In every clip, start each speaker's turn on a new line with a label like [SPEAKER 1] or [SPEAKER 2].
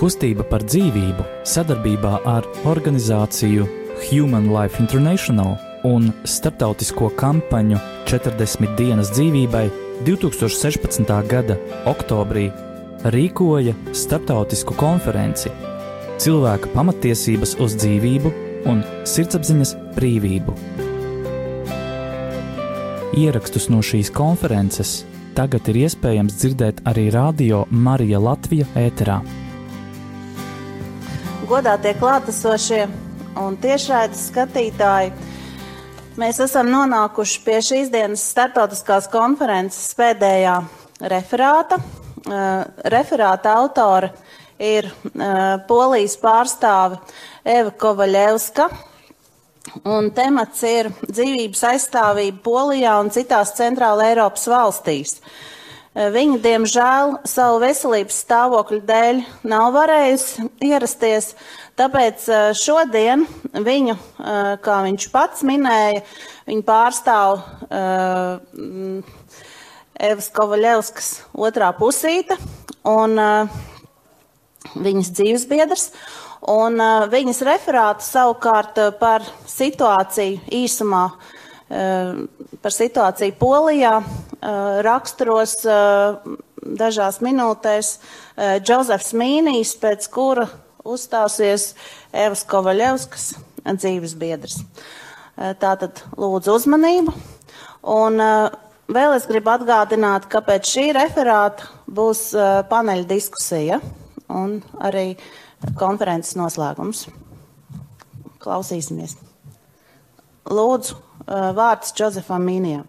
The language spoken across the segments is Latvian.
[SPEAKER 1] Kustība par dzīvību sadarbībā ar organizāciju Human Life International un starptautisko kampaņu 40 dienas dzīvībai 2016. gada oktobrī rīkoja starptautisku konferenci Cilvēka pamatiesības uz dzīvību un sirdsapziņas brīvību. Ierakstus no šīs konferences tagad ir iespējams dzirdēt arī radio Marija Latvija ēterā
[SPEAKER 2] godātie klātesošie un tiešraides skatītāji. Mēs esam nonākuši pie šīs dienas startautiskās konferences pēdējā referāta. Uh, referāta autora ir uh, polijas pārstāve Eva Kovaļevska, un temats ir dzīvības aizstāvība Polijā un citās centrāla Eiropas valstīs. Uh, viņa, diemžēl, savu veselības stāvokļu dēļ nav varējusi ierasties, Tāpēc eh, šodien viņu, eh, kā viņš pats minēja, viņu pārstāv uh, Evas Kovaļevskas otrā pusīte un uh, viņas dzīvesbiedrs. Un uh, viņas referātu savukārt par situāciju īsumā, par situāciju Polijā raksturos dažās minūtēs Džozefs Mīnijs, pēc kura uzstāsies Evas Kovaļevskas dzīves biedrs. Eh, tātad lūdzu uzmanību. Un eh, vēl es gribu atgādināt, ka pēc šī referāta būs eh, paneļa diskusija un arī konferences noslēgums. Klausīsimies. Lūdzu, vārds Džozefam Mīnijam.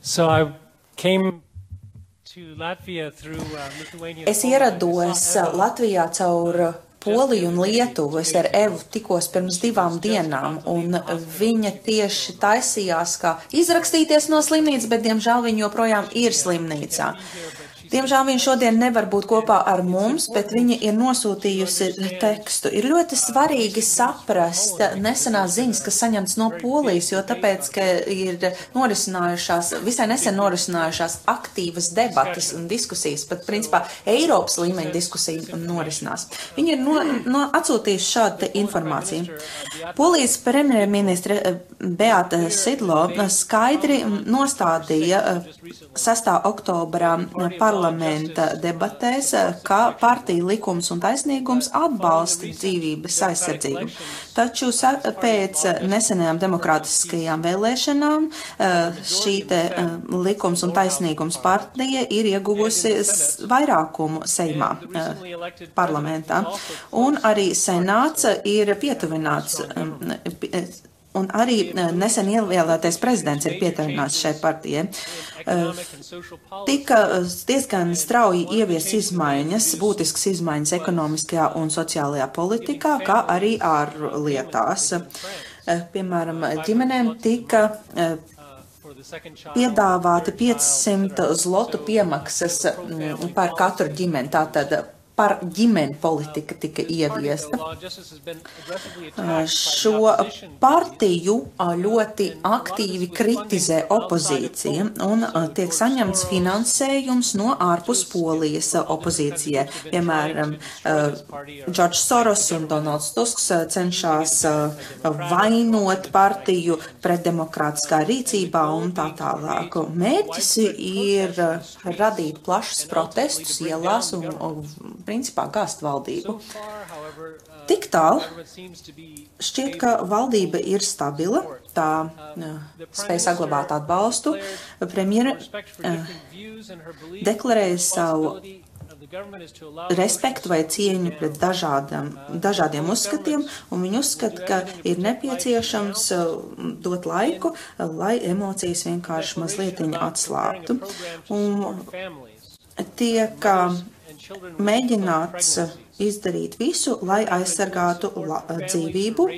[SPEAKER 3] So I came
[SPEAKER 4] Uh, es ierados uh, Latvijā caur uh, Poliju un Lietuvu. Es ar Evu tikos pirms divām dienām, un viņa tieši taisījās, kā izrakstīties no slimnīcas, bet, diemžēl, viņa joprojām ir slimnīcā. Diemžēl viņa šodien nevar būt kopā ar mums, bet viņa ir nosūtījusi tekstu. Ir ļoti svarīgi saprast nesenās ziņas, kas saņemts no Polijas, jo tāpēc, ka ir norisinājušās, visai nesen norisinājušās aktīvas debatas un diskusijas, pat principā Eiropas līmeņa diskusija norisinās. Viņi ir no, no atsūtījuši šādu informāciju. Polijas premjerministre eh, Beata Sidlo skaidri nostādīja 6. Eh, oktobrā parlamentu parlamenta debatēs, ka partija likums un taisnīgums atbalsta dzīvības aizsardzību. Taču pēc nesenajām demokrātiskajām vēlēšanām eh, šī te eh, likums un taisnīgums partija ir ieguvusi vairākumu Seimā eh, parlamentā. Un arī senāts ir pietuvināts un arī nesen ievēlētais prezidents ir pietuvināts šai partijai. Tika diezgan strauji ievies izmaiņas, būtiskas izmaiņas ekonomiskajā un sociālajā politikā, kā arī ārlietās. Piemēram, ģimenēm tika piedāvāti 500 zlotu piemaksas par katru ģimeni. Tātad par ģimeni politika tika ieviesta. Šo partiju ļoti aktīvi kritizē opozīcija un tiek saņemts finansējums no ārpus polijas opozīcijai. Piemēram, Džordžs Soros un Donalds Tusks cenšas vainot partiju pretdemokrātiskā rīcībā un tā tālāk. Mērķis ir radīt plašus protestus ielās un principā gāzt valdību. Tik tālu šķiet, ka valdība ir stabila, tā spēj saglabāt atbalstu. Premjera deklarēja savu respektu vai cieņu pret dažādam, dažādiem uzskatiem, un viņi uzskata, ka ir nepieciešams dot laiku, lai emocijas vienkārši mazliet atslābtu. Un tiek mēģināts izdarīt visu, lai aizsargātu dzīvību,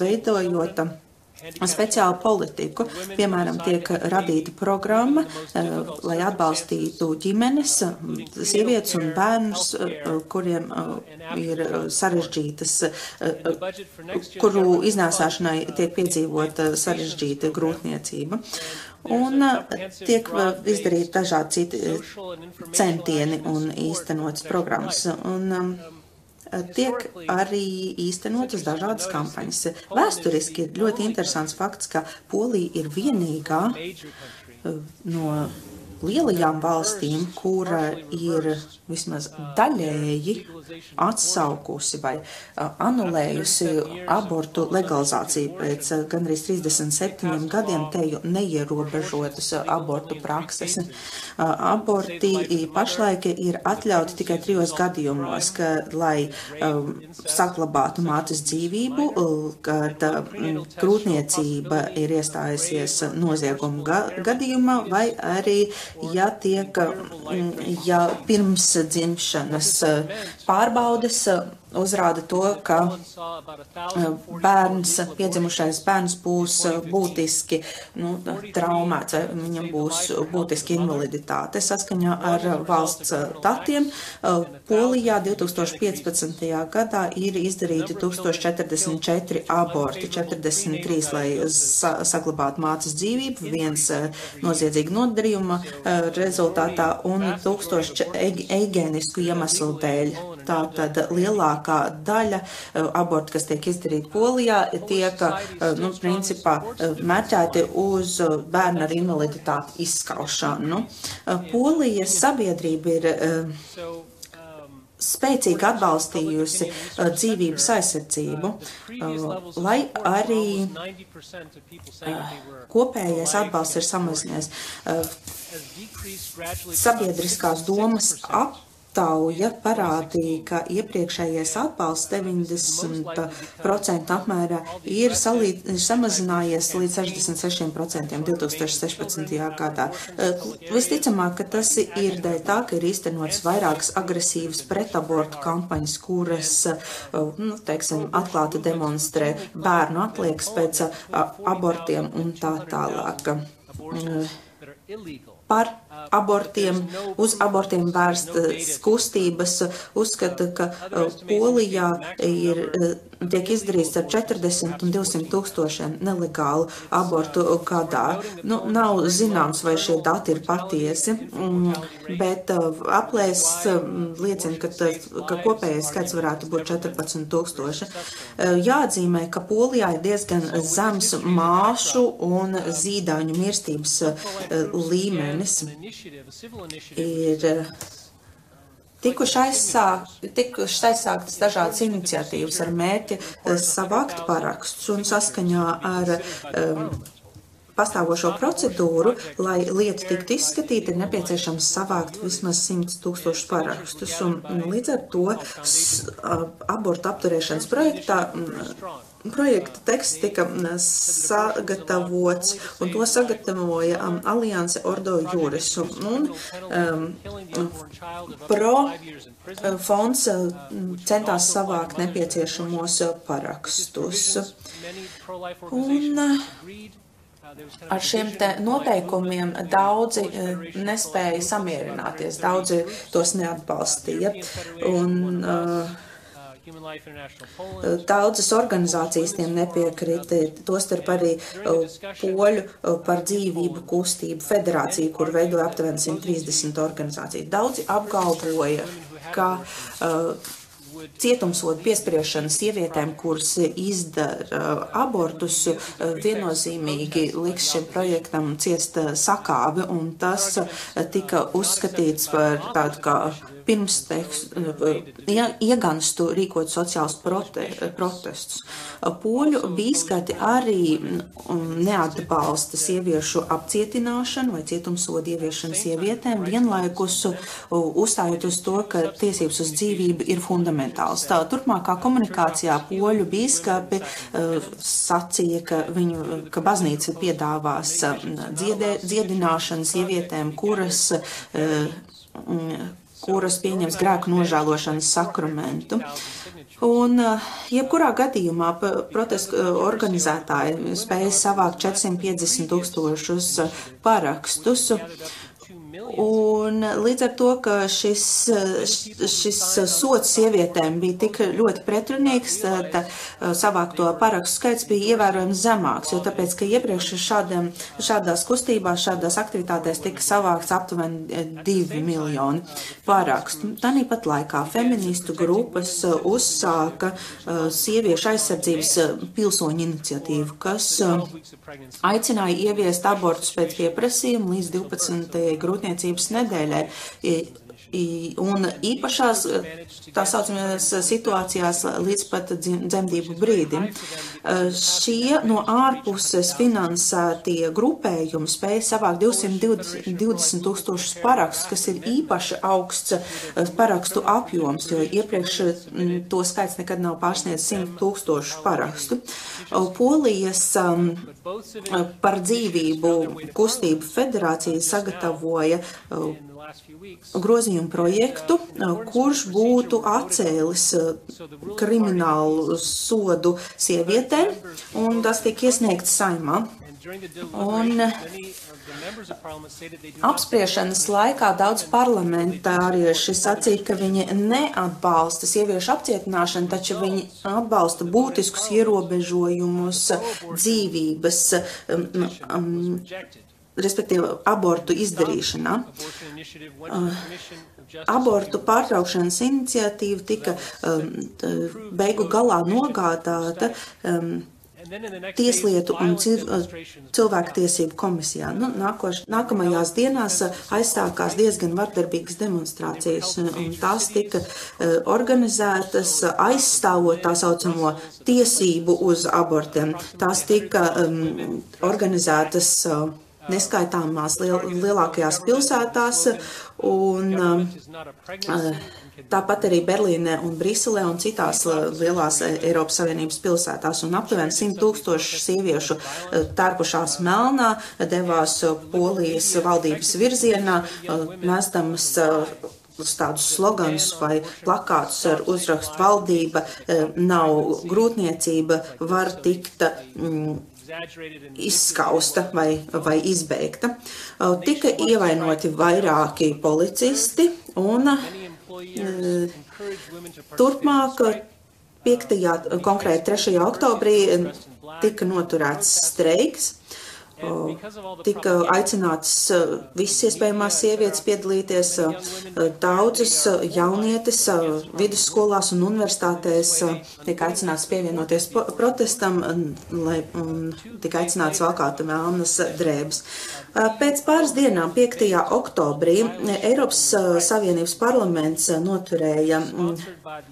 [SPEAKER 4] veidojot speciālu politiku. Piemēram, tiek radīta programma, lai atbalstītu ģimenes, sievietes un bērnus, kuriem ir sarežģītas, kuru iznēsāšanai tiek piedzīvota sarežģīta grūtniecība. un tiek izdarīti dažādi citi centieni un īstenotas programmas. Un, tiek arī īstenotas dažādas kampaņas. Vēsturiski ir ļoti interesants fakts, ka Polija ir vienīgā no lielajām valstīm, kura ir vismaz daļēji atsaukusi vai anulējusi abortu legalizāciju pēc gandrīz 37 gadiem teju neierobežotas abortu prakses. Aborti pašlaik ir atļauti tikai trijos gadījumos, ka, lai saglabātu mātes dzīvību, kad grūtniecība ir iestājusies nozieguma ga gadījumā, vai arī ja tiek, ja pirms dzimšanas pārbaudas uzrāda to, ka eh, bērns, piedzimušais bērns būs eh, būtiski nu, traumēts, viņam būs būtiski invaliditāte. Saskaņā ar valsts datiem Polijā 2015. gadā ir izdarīti 1044 aborti, 43, lai sa saglabātu mācas dzīvību, viens eh, noziedzīga nodarījuma rezultātā un 1000 eigēnisku iemeslu dēļ. Tātad lielākā lielākā daļa eh, abortu, kas tiek izdarīti Polijā, tiek, eh, nu, principā, eh, mērķēti uz bērnu ar invaliditāti izskaušanu. Nu, Polijas sabiedrība ir spēcīgi atbalstījusi uh, dzīvības aizsardzību, uh, lai arī uh, kopējais atbalsts ir samazinājies. Sabiedriskās domas ap aptauja parādīja, ka iepriekšējais atbalsts 90% apmērā ir salīd, samazinājies līdz 66% 2016. gadā. Eh, visticamāk, ka tas ir dēļ tā, ka ir īstenotas vairākas agresīvas pretabortu kampaņas, kuras, eh, nu, teiksim, atklāti demonstrē bērnu atliekas pēc eh, abortiem un tā tālāk. Par abortiem, uz abortiem vērstas kustības uzskata, ka uh, Polijā ir, uh, tiek izdarīts ar 40 un 200 tūkstošiem nelegālu abortu gadā. Nu, nav zināms, vai šie dati ir patiesi, mm, bet aplēs liecina, ka, ka kopējais skaits varētu būt 14 tūkstoši. Jāatzīmē, ka Polijā ir diezgan zems māšu un zīdāņu mirstības līmenis ir eh, tikuši aizsāktas tikuši aizsāktas dažādas iniciatīvas ar mērķi eh, savākt parakstus un saskaņā ar um, pastāvošo procedūru, lai lieta tiktu izskatīta, ir nepieciešams savākt vismaz 100 tūkstošus parakstus. Un, līdz ar to abortu apturēšanas projektā projekta teksts tika sagatavots, un to sagatavoja um, Alianse Ordo Juris. Un, um, pro fonds centās savākt nepieciešamos parakstus. Un, Ar šiem noteikumiem daudzi nespēja samierināties, daudzi tos neatbalstīja. Un, uh, Daudzas organizācijas tiem nepiekrita, tostarp arī Poļu par dzīvību kustību federācija, kur veidoja aptuveni 130 organizāciju. Daudzi apgalvoja, ka uh, cietumsodu piespriešana sievietēm, kuras izdara abortus, viennozīmīgi liks šim projektam ciest sakāvi, un tas tika uzskatīts par tādu kā pirms ieganstu rīkot sociāls prote, protestus. Poļu bīskati arī um, neatbalsta sieviešu apcietināšanu vai cietumsodu ieviešanu sievietēm, vienlaikus uzstājot uz to, ka tiesības uz dzīvību ir fundamentāls. Tā turpmākā komunikācijā poļu bīskapi uh, sacīja, ka, viņu, ka baznīca piedāvās dziedē, dziedināšanu sievietēm, kuras uh, kuras pieņems grēku nožēlošanas sakramentu. Un, eh, jebkurā gadījumā protestu eh, organizētāji spēja savākt 450 tūkstošus eh, parakstus. Un Un līdz ar to, ka šis, šis sots sievietēm bija tik ļoti pretrunīgs, tad savākto parakstu skaits bija ievērojami zemāks, jo tāpēc, ka iepriekš šādiem, šādās kustībās, šādās aktivitātēs tika savākts aptuveni divi miljoni parakstu. Tāpat laikā feministu grupas uzsāka sieviešu aizsardzības pilsoņu iniciatīvu, kas aicināja ieviest abortus pēc pieprasījuma līdz 12. grūtniecības nedēļai. Un īpašās tā saucamajās situācijās līdz pat dzemdību brīdim. Šie no ārpuses finansētie grupējumi spēja savākt 220 tūkstošus parakstus, kas ir īpaši augsts parakstu apjoms, jo iepriekš to skaits nekad nav pārsniedz 100 tūkstošu parakstu. Polijas par dzīvību kustību federācija sagatavoja grozījumu projektu, kurš būtu atcēlis kriminālu sodu sievietēm, un tas tika iesniegts saimā. Un apspriešanas laikā daudz parlamentārieši sacīja, ka viņi neatbalsta sieviešu apcietināšanu, taču viņi atbalsta būtiskus ierobežojumus dzīvības. Um, um, respektīvi abortu izdarīšanā. Uh, abortu pārtraukšanas iniciatīva tika um, beigu galā nogādāta um, Tieslietu un cilvēktiesību komisijā. Nu, nākoš, nākamajās dienās uh, aizsākās diezgan vardarbīgas demonstrācijas, un tās tika uh, organizētas aizstāvot tā saucamo tiesību uz abortiem. Tās tika um, organizētas uh, neskaitāmās liel, lielākajās pilsētās, un uh, tāpat arī Berlīnē un Briselē un citās uh, lielās uh, Eiropas Savienības pilsētās, un aptuveni 100 tūkstoši sieviešu tērpušās melnā devās Polijas valdības virzienā, mēstamas tādus sloganus vai plakātus ar uzrakstu valdība nav grūtniecība, var tikt mm, izskausta vai, vai izbeigta. Tika ievainoti vairāki policisti un turpmāk 5. konkrēti 3. oktobrī tika noturēts streiks tika aicinātas visas iespējamās sievietes piedalīties, daudzas jaunietes vidusskolās un universitātēs tika aicināts pievienoties protestam, lai tika aicināts valkāt melnas drēbes. Pēc pāris dienām, 5. oktobrī, Eiropas Savienības parlaments noturēja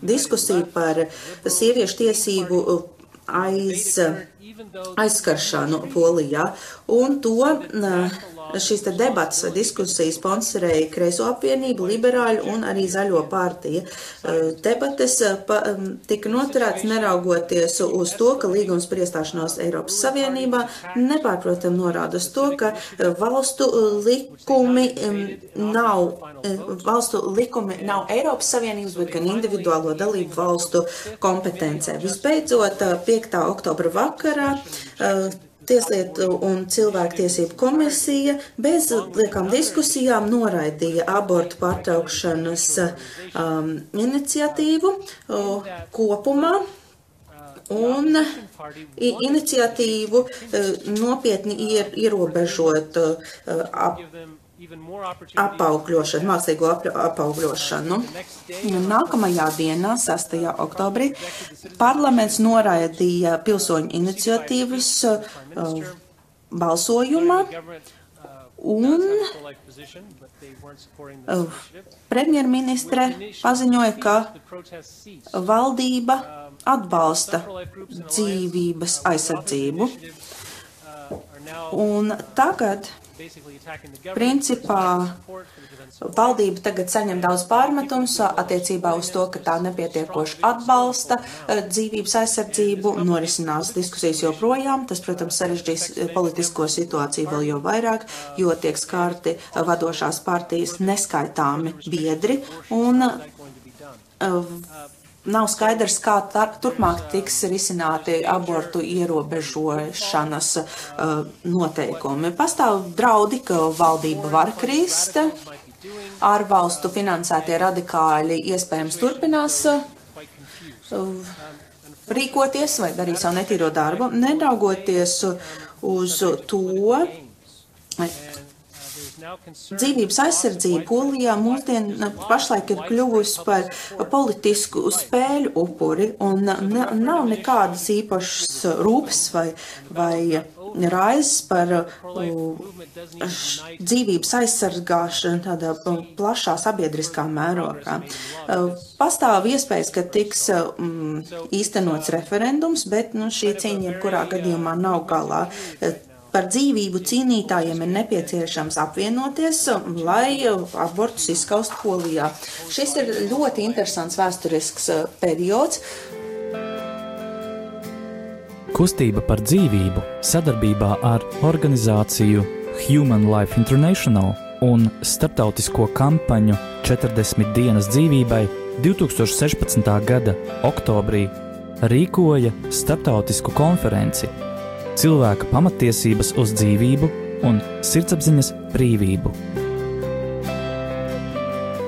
[SPEAKER 4] diskusiju par sieviešu tiesību aiz aizskaršanu Polijā. Un to šīs debatas vai diskusijas sponsorēja Kreiso apvienība, liberāļu un arī zaļo partija. Debates pa, tika noturēts neraugoties uz to, ka līgums par iestāšanos Eiropas Savienībā nepārprotam norāda uz to, ka valstu likumi nav, valstu likumi nav Eiropas Savienības, bet gan individuālo dalību valstu kompetencē. Visbeidzot, 5. oktobra vakarā Tieslietu un cilvēktiesību komisija bez liekām diskusijām noraidīja abortu pārtraukšanas um, iniciatīvu uh, kopumā. Un iniciatīvu uh, nopietni ier, ierobežot uh, ap, apaugļošanu, mākslīgo apaugļošanu. Nākamajā dienā, 6. oktobrī, parlaments noraidīja pilsoņu iniciatīvas balsojumā. Un premjerministre paziņoja, ka valdība atbalsta dzīvības aizsardzību. Un tagad Principā valdība tagad saņem daudz pārmetums attiecībā uz to, ka tā nepietiekoši atbalsta eh, dzīvības aizsardzību, norisinās diskusijas joprojām. Tas, protams, sarežģīs eh, politisko situāciju vēl jau vairāk, jo tiek skārti vadošās partijas neskaitāmi biedri. Un, Nav skaidrs, kā tar, turpmāk tiks risināti abortu ierobežošanas uh, noteikumi. Pastāv draudi, ka valdība var krist, ārvalstu finansētie radikāļi iespējams turpinās uh, rīkoties vai darīt savu netīro darbu, neraugoties uz to, Dzīvības aizsardzība Polijā mūsdien pašlaik ir kļuvusi par politisku spēļu upuri un nav nekādas īpašas rūpes vai, vai raizes par dzīvības aizsargāšanu tādā plašā sabiedriskā mērogā. Pastāv iespējas, ka tiks īstenots referendums, bet nu, šī cīņa jebkurā gadījumā nav galā. Par dzīvību cīnītājiem ir nepieciešams apvienoties, lai abortus izskaustu Polijā. Šis ir ļoti interesants vēsturisks uh, periods.
[SPEAKER 1] Kustība par dzīvību sadarbībā ar organizāciju Human Life International un starptautisko kampaņu 40 dienas dzīvībai 2016. gada oktobrī rīkoja starptautisku konferenci cilvēka pamatiesības uz dzīvību un sirdsapziņas brīvību.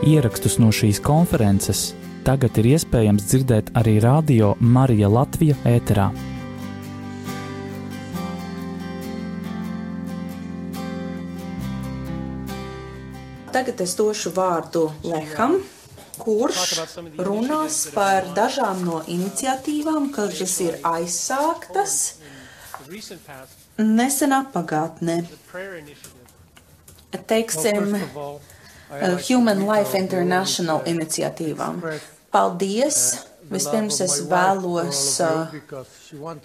[SPEAKER 1] Ierakstus no šīs konferences tagad ir iespējams dzirdēt arī radio Marija Latvija ēterā.
[SPEAKER 4] Tagad es došu vārdu Leham, kurš runās par dažām no iniciatīvām, kas ir aizsāktas Nesenā pagātnē, teiksim, uh, Human Life International iniciatīvām. Paldies! Vispirms es vēlos uh,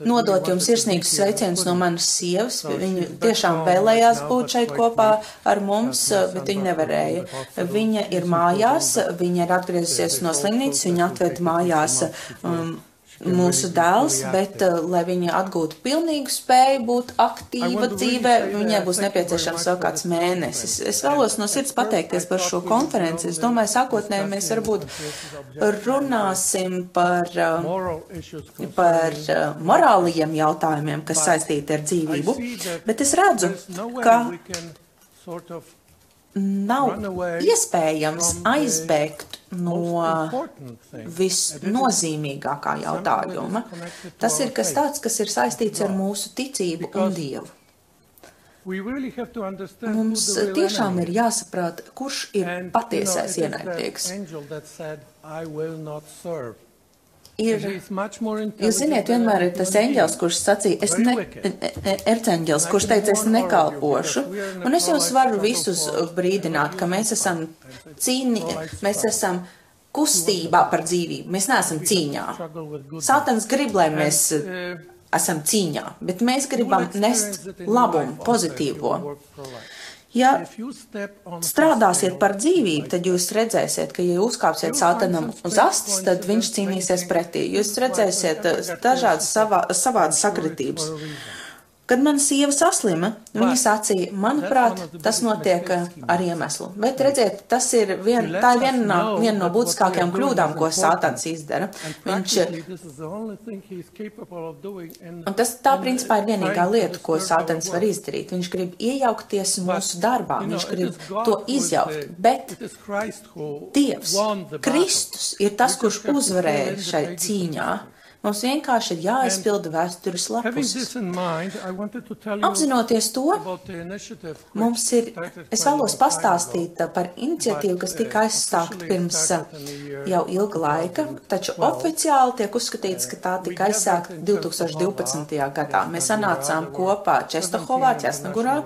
[SPEAKER 4] nodot jums sirsnīgus sveicienus no manas sievas. Viņa tiešām vēlējās būt šeit kopā ar mums, uh, bet viņa nevarēja. Viņa ir mājās, viņa ir atgriezusies no slimnīcas, viņa atveda mājās um, mūsu dēls, bet, uh, lai viņa atgūtu pilnīgu spēju būt aktīva dzīvē, viņai būs nepieciešams vēl kāds mēnesis. Es vēlos no sirds pateikties par šo konferenci. Es domāju, sākotnēji mēs varbūt runāsim par, uh, par uh, morālajiem jautājumiem, kas saistīti ar dzīvību, bet es redzu, ka nav iespējams aizbēgt no visnozīmīgākā jautājuma. Tas ir kas tāds, kas ir saistīts ar mūsu ticību un Dievu. Mums tiešām ir jāsaprāt, kurš ir patiesais ienaidnieks ir, jūs ziniet, vienmēr ir tas eņģels, kurš sacīja, es ne, erceņģels, kurš teica, es nekalpošu, un es jūs varu visus brīdināt, ka mēs esam cīni, mēs esam kustībā par dzīvību, mēs neesam cīņā. Sātans grib, lai mēs esam cīņā, bet mēs gribam nest labumu, pozitīvo. Ja strādāsiet par dzīvību, tad jūs redzēsiet, ka, ja uzkāpsiet sātanam uz astes, tad viņš cīnīsies pretī. Jūs redzēsiet dažādas savā, savādas sakritības. Kad mana sieva saslima, viņa sacīja, manuprāt, tas notiek eh, ar iemeslu. Bet redziet, tas ir vien, tā ir viena no, viena no būtiskākajām kļūdām, ko Sātans izdara. Viņš, un tas tā principā ir vienīgā lieta, ko Sātans var izdarīt. Viņš grib iejaukties mūsu darbā, viņš grib to izjaukt. Bet Dievs, Kristus ir tas, kurš uzvarēja šai cīņā. Mums vienkārši ir jāizpilda vēstures lapus. Apzinoties to, mums ir, es vēlos pastāstīt par iniciatīvu, kas tika aizsākta pirms jau ilga laika, taču oficiāli tiek uzskatīts, ka tā tika aizsākta 2012. gadā. Mēs sanācām kopā Čestohovā, Ķesnagurā,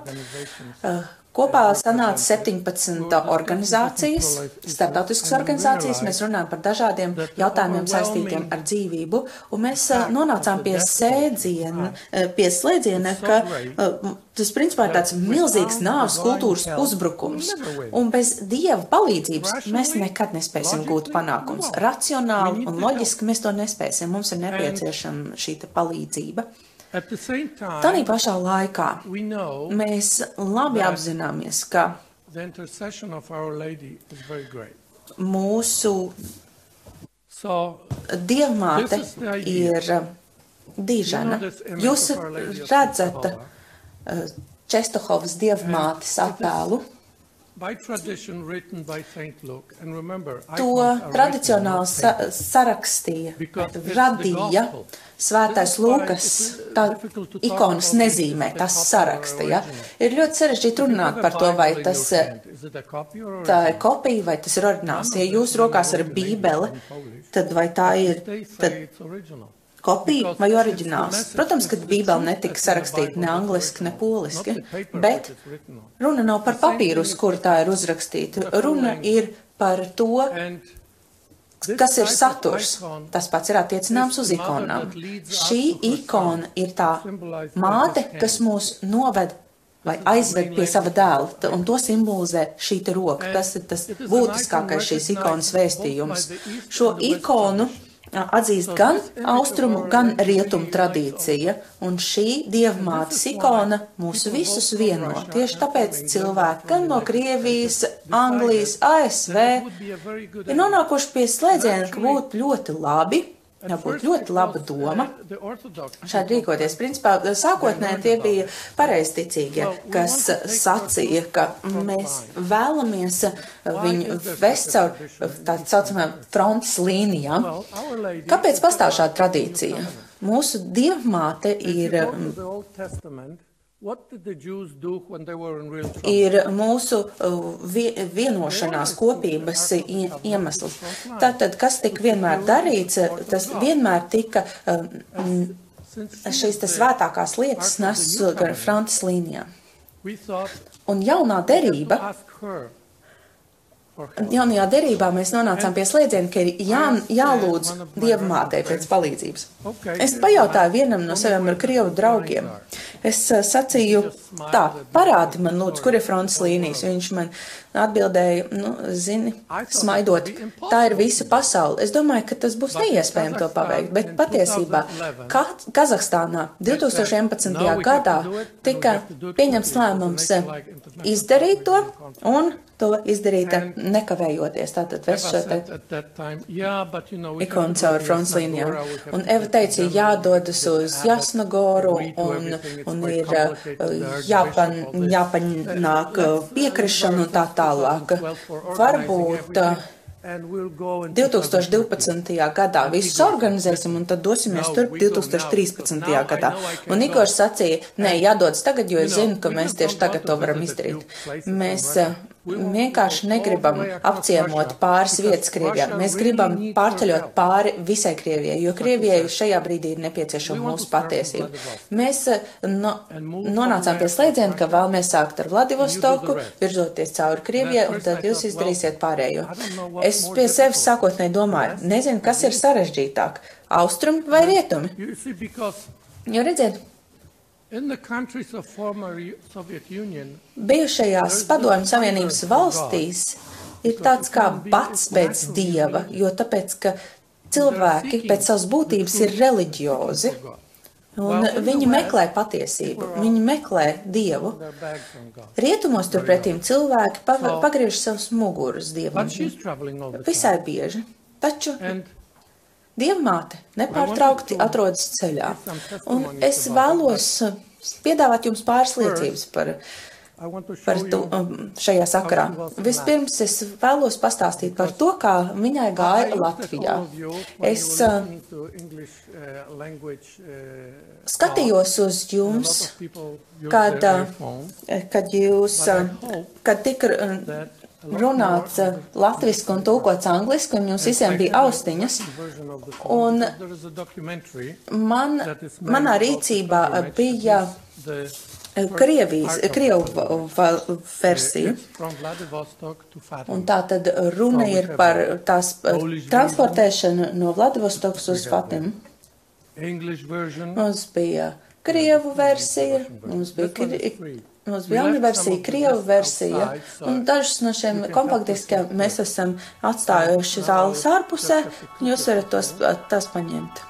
[SPEAKER 4] Kopā sanāca 17 organizācijas, starptautiskas organizācijas. Mēs runājam par dažādiem jautājumiem saistītiem ar dzīvību, un mēs nonācām pie sēdziena, pie slēdziena, ka tas principā ir tāds milzīgs nāves kultūras uzbrukums, un bez Dieva palīdzības mēs nekad nespēsim gūt panākums. Racionāli un loģiski mēs to nespēsim. Mums ir nepieciešama šī palīdzība. Tādā pašā laikā mēs labi apzināmies, ka mūsu dievmāte ir dižana. Jūs redzat uh, Čestohovas dievmātes attēlu. To tradicionāli
[SPEAKER 3] written
[SPEAKER 4] sa
[SPEAKER 3] by Saint Luke.
[SPEAKER 4] sarakstīja, radīja. Svētais Lūkas. Tā ikonas nezīmē, tas saraksta. Ja? Ir ļoti sarežģīti runāt par to, vai tas eh, tā ir kopija vai tas ir oriģināls. Ja jūs rokās ir bībele, tad vai tā ir tad. Kopija vai oriģināls? Protams, ka bībele netika sarakstīta ne angliski, ne poliski, bet runa nav par papīru, uz kura tā ir uzrakstīta. Runa ir par to, kas ir saturs. Tas pats ir attiecināms uz ikonām. Šī ikona ir tā māte, kas mūs noved vai aizved pie sava dēla, un to simbolizē šī roka. Tas ir tas būtiskākais šīs ikonas vēstījums. Šo ikonu atzīst gan austrumu, gan rietumu tradīcija, un šī dievmātes ikona mūs visus vieno. Tieši tāpēc cilvēki gan no Krievijas, Anglijas, ASV ir nonākuši pie slēdziena, ka būtu ļoti labi, būtu ļoti laba doma šādi rīkoties. Principā sākotnēji tie bija pareizticīgie, kas sacīja, ka mēs vēlamies viņu vest caur tā saucamajām frontes līnijām. Kāpēc pastāv šāda tradīcija? Mūsu dievmāte ir, Ir mūsu uh, vie- vienošanās kopības iemesls. Tātad, kas tika vienmēr darīts, tas vienmēr tika um, šīs svētākās lietas nes gar frontes
[SPEAKER 3] thought
[SPEAKER 4] Un jaunā derība, jaunajā derībā mēs nonācām pie slēdziena, ka ir jā, jālūdz dievmātei pēc palīdzības. Es pajautāju vienam no saviem krievu draugiem. Es uh, sacīju, tā, parādi man lūdzu, kur ir frontes līnijas. Viņš man atbildēja, nu, zini, smaidot, tā ir visa pasaule. Es domāju, ka tas būs neiespējami to paveikt, bet patiesībā Ka Kazahstānā 2011. gadā tika pieņemts lēmums uh, izdarīt to un to izdarīt nekavējoties. Tātad vest šo te ikonu caur fronts līnijām. Un Eva teica, jādodas uz Jasnagoru un,
[SPEAKER 3] it's
[SPEAKER 4] un ir uh, jāpan, jāpanāk
[SPEAKER 3] Uh,
[SPEAKER 4] uh, piekrišana un tā tālāk.
[SPEAKER 3] 2012 for organizing
[SPEAKER 4] Varbūt uh,
[SPEAKER 3] everything, and we'll go in
[SPEAKER 4] 2012. gadā visus organizēsim un tad dosimies tur 2013. gadā. Un Igors sacīja, nē, jādodas tagad, jo es zinu, ka mēs tieši tagad to varam izdarīt. Mēs vienkārši negribam apciemot pāris vietas Krievijā. Mēs gribam pārceļot pāri visai Krievijai, jo Krievijai šajā brīdī ir nepieciešama mūsu patiesība. Mēs uh, no, nonācām pie slēdziena, ka vēlamies sākt ar Vladivostoku, virzoties cauri Krievijai, un tad jūs izdarīsiet pārējo. Es pie sevis sākotnēji domāju, nezinu, kas ir sarežģītāk - austrumi vai rietumi. Jo redziet, bijušajās padomju savienības valstīs ir tāds kā bats pēc dieva, jo tāpēc, ka cilvēki pēc savas būtības ir reliģiozi, un viņi meklē patiesību, viņi meklē dievu. Rietumos turpretīm cilvēki pagriež savus mugurus dievam. Visai bieži. Taču Dievmāte nepārtraukti atrodas ceļā. Un es vēlos uh, piedāvāt jums pāris liecības par, par to, um, šajā sakarā. Vispirms es vēlos pastāstīt par to, kā viņai gāja Latvijā. Es uh,
[SPEAKER 3] uh,
[SPEAKER 4] skatījos uz jums, kad, kad jūs, kad tika runāts uh, latviski un tūkots angliski, un jums visiem bija austiņas. Un- Man, manā rīcībā
[SPEAKER 3] pilgrimage.
[SPEAKER 4] bija uh, Krievijas, Krievu
[SPEAKER 3] Fatima.
[SPEAKER 4] Un tā tad runa ir par tās transportēšanu no Vladivostokas uz
[SPEAKER 3] version.
[SPEAKER 4] Mums bija Krievu versija, mums bija,
[SPEAKER 3] This
[SPEAKER 4] mums bija angļu versija, Krievu versija, un dažus no šiem kompaktdiskiem mēs esam atstājuši zāles ārpusē, jūs varat tos, tās paņemt.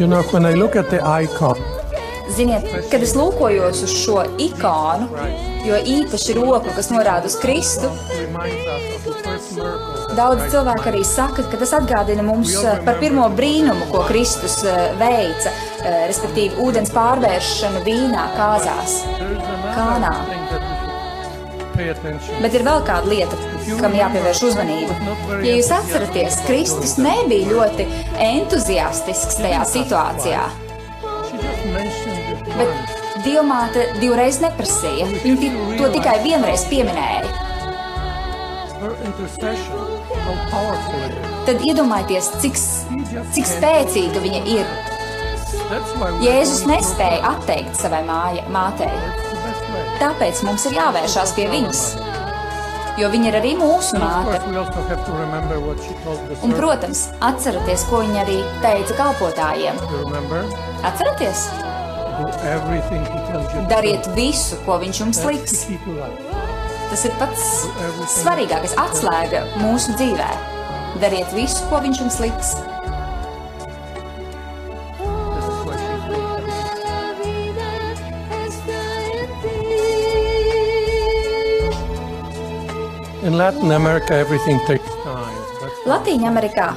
[SPEAKER 3] You know, when I look at the icon,
[SPEAKER 5] Ziniet, kad es lūkojos uz šo ikonu, jo īpaši roku, kas norāda uz Kristu, daudz cilvēku arī saka, ka tas atgādina mums eh, par pirmo brīnumu, ko Kristus eh, veica, eh, respektīvi ūdens pārvēršanu vīnā kāzās. Kānā. Bet ir vēl kāda lieta, kam jāpievērš uzmanība. Ja jūs atceraties, Kristus nebija ļoti entuziastisks tajā situācijā, bet. Dievmāte divreiz neprasīja. Viņa to tikai vienreiz pieminēja. Tad iedomājieties, cik, cik spēcīga viņa ir. Jēzus nespēja atteikt savai māja, mātei. Tāpēc mums ir jāvēršās pie viņas. Jo viņa ir arī mūsu māte. Un, protams, atcerieties, ko viņa arī teica kalpotājiem. Atcerieties, dariet visu, ko viņš jums liks. Tas ir pats svarīgākais atslēga mūsu dzīvē. Dariet visu, ko viņš jums liks.
[SPEAKER 3] In Latin America, everything takes time. That's
[SPEAKER 5] Latīņa Amerikā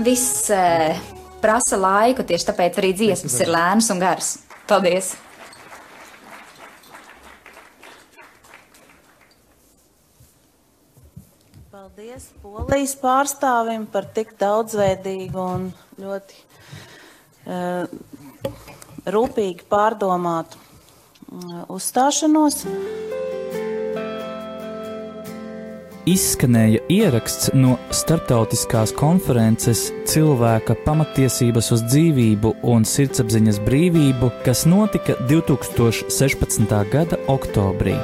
[SPEAKER 5] viss e, prasa laiku, tieši tāpēc arī dziesmas ir lēnas un garas. Paldies!
[SPEAKER 2] Paldies Polijas pārstāvim par tik daudzveidīgu un ļoti uh, rūpīgi pārdomātu uh, uzstāšanos.
[SPEAKER 1] Izskanēja ieraksts no starptautiskās konferences Cilvēka pamatiesības uz dzīvību un sirdsapziņas brīvību, kas notika 2016. gada oktobrī.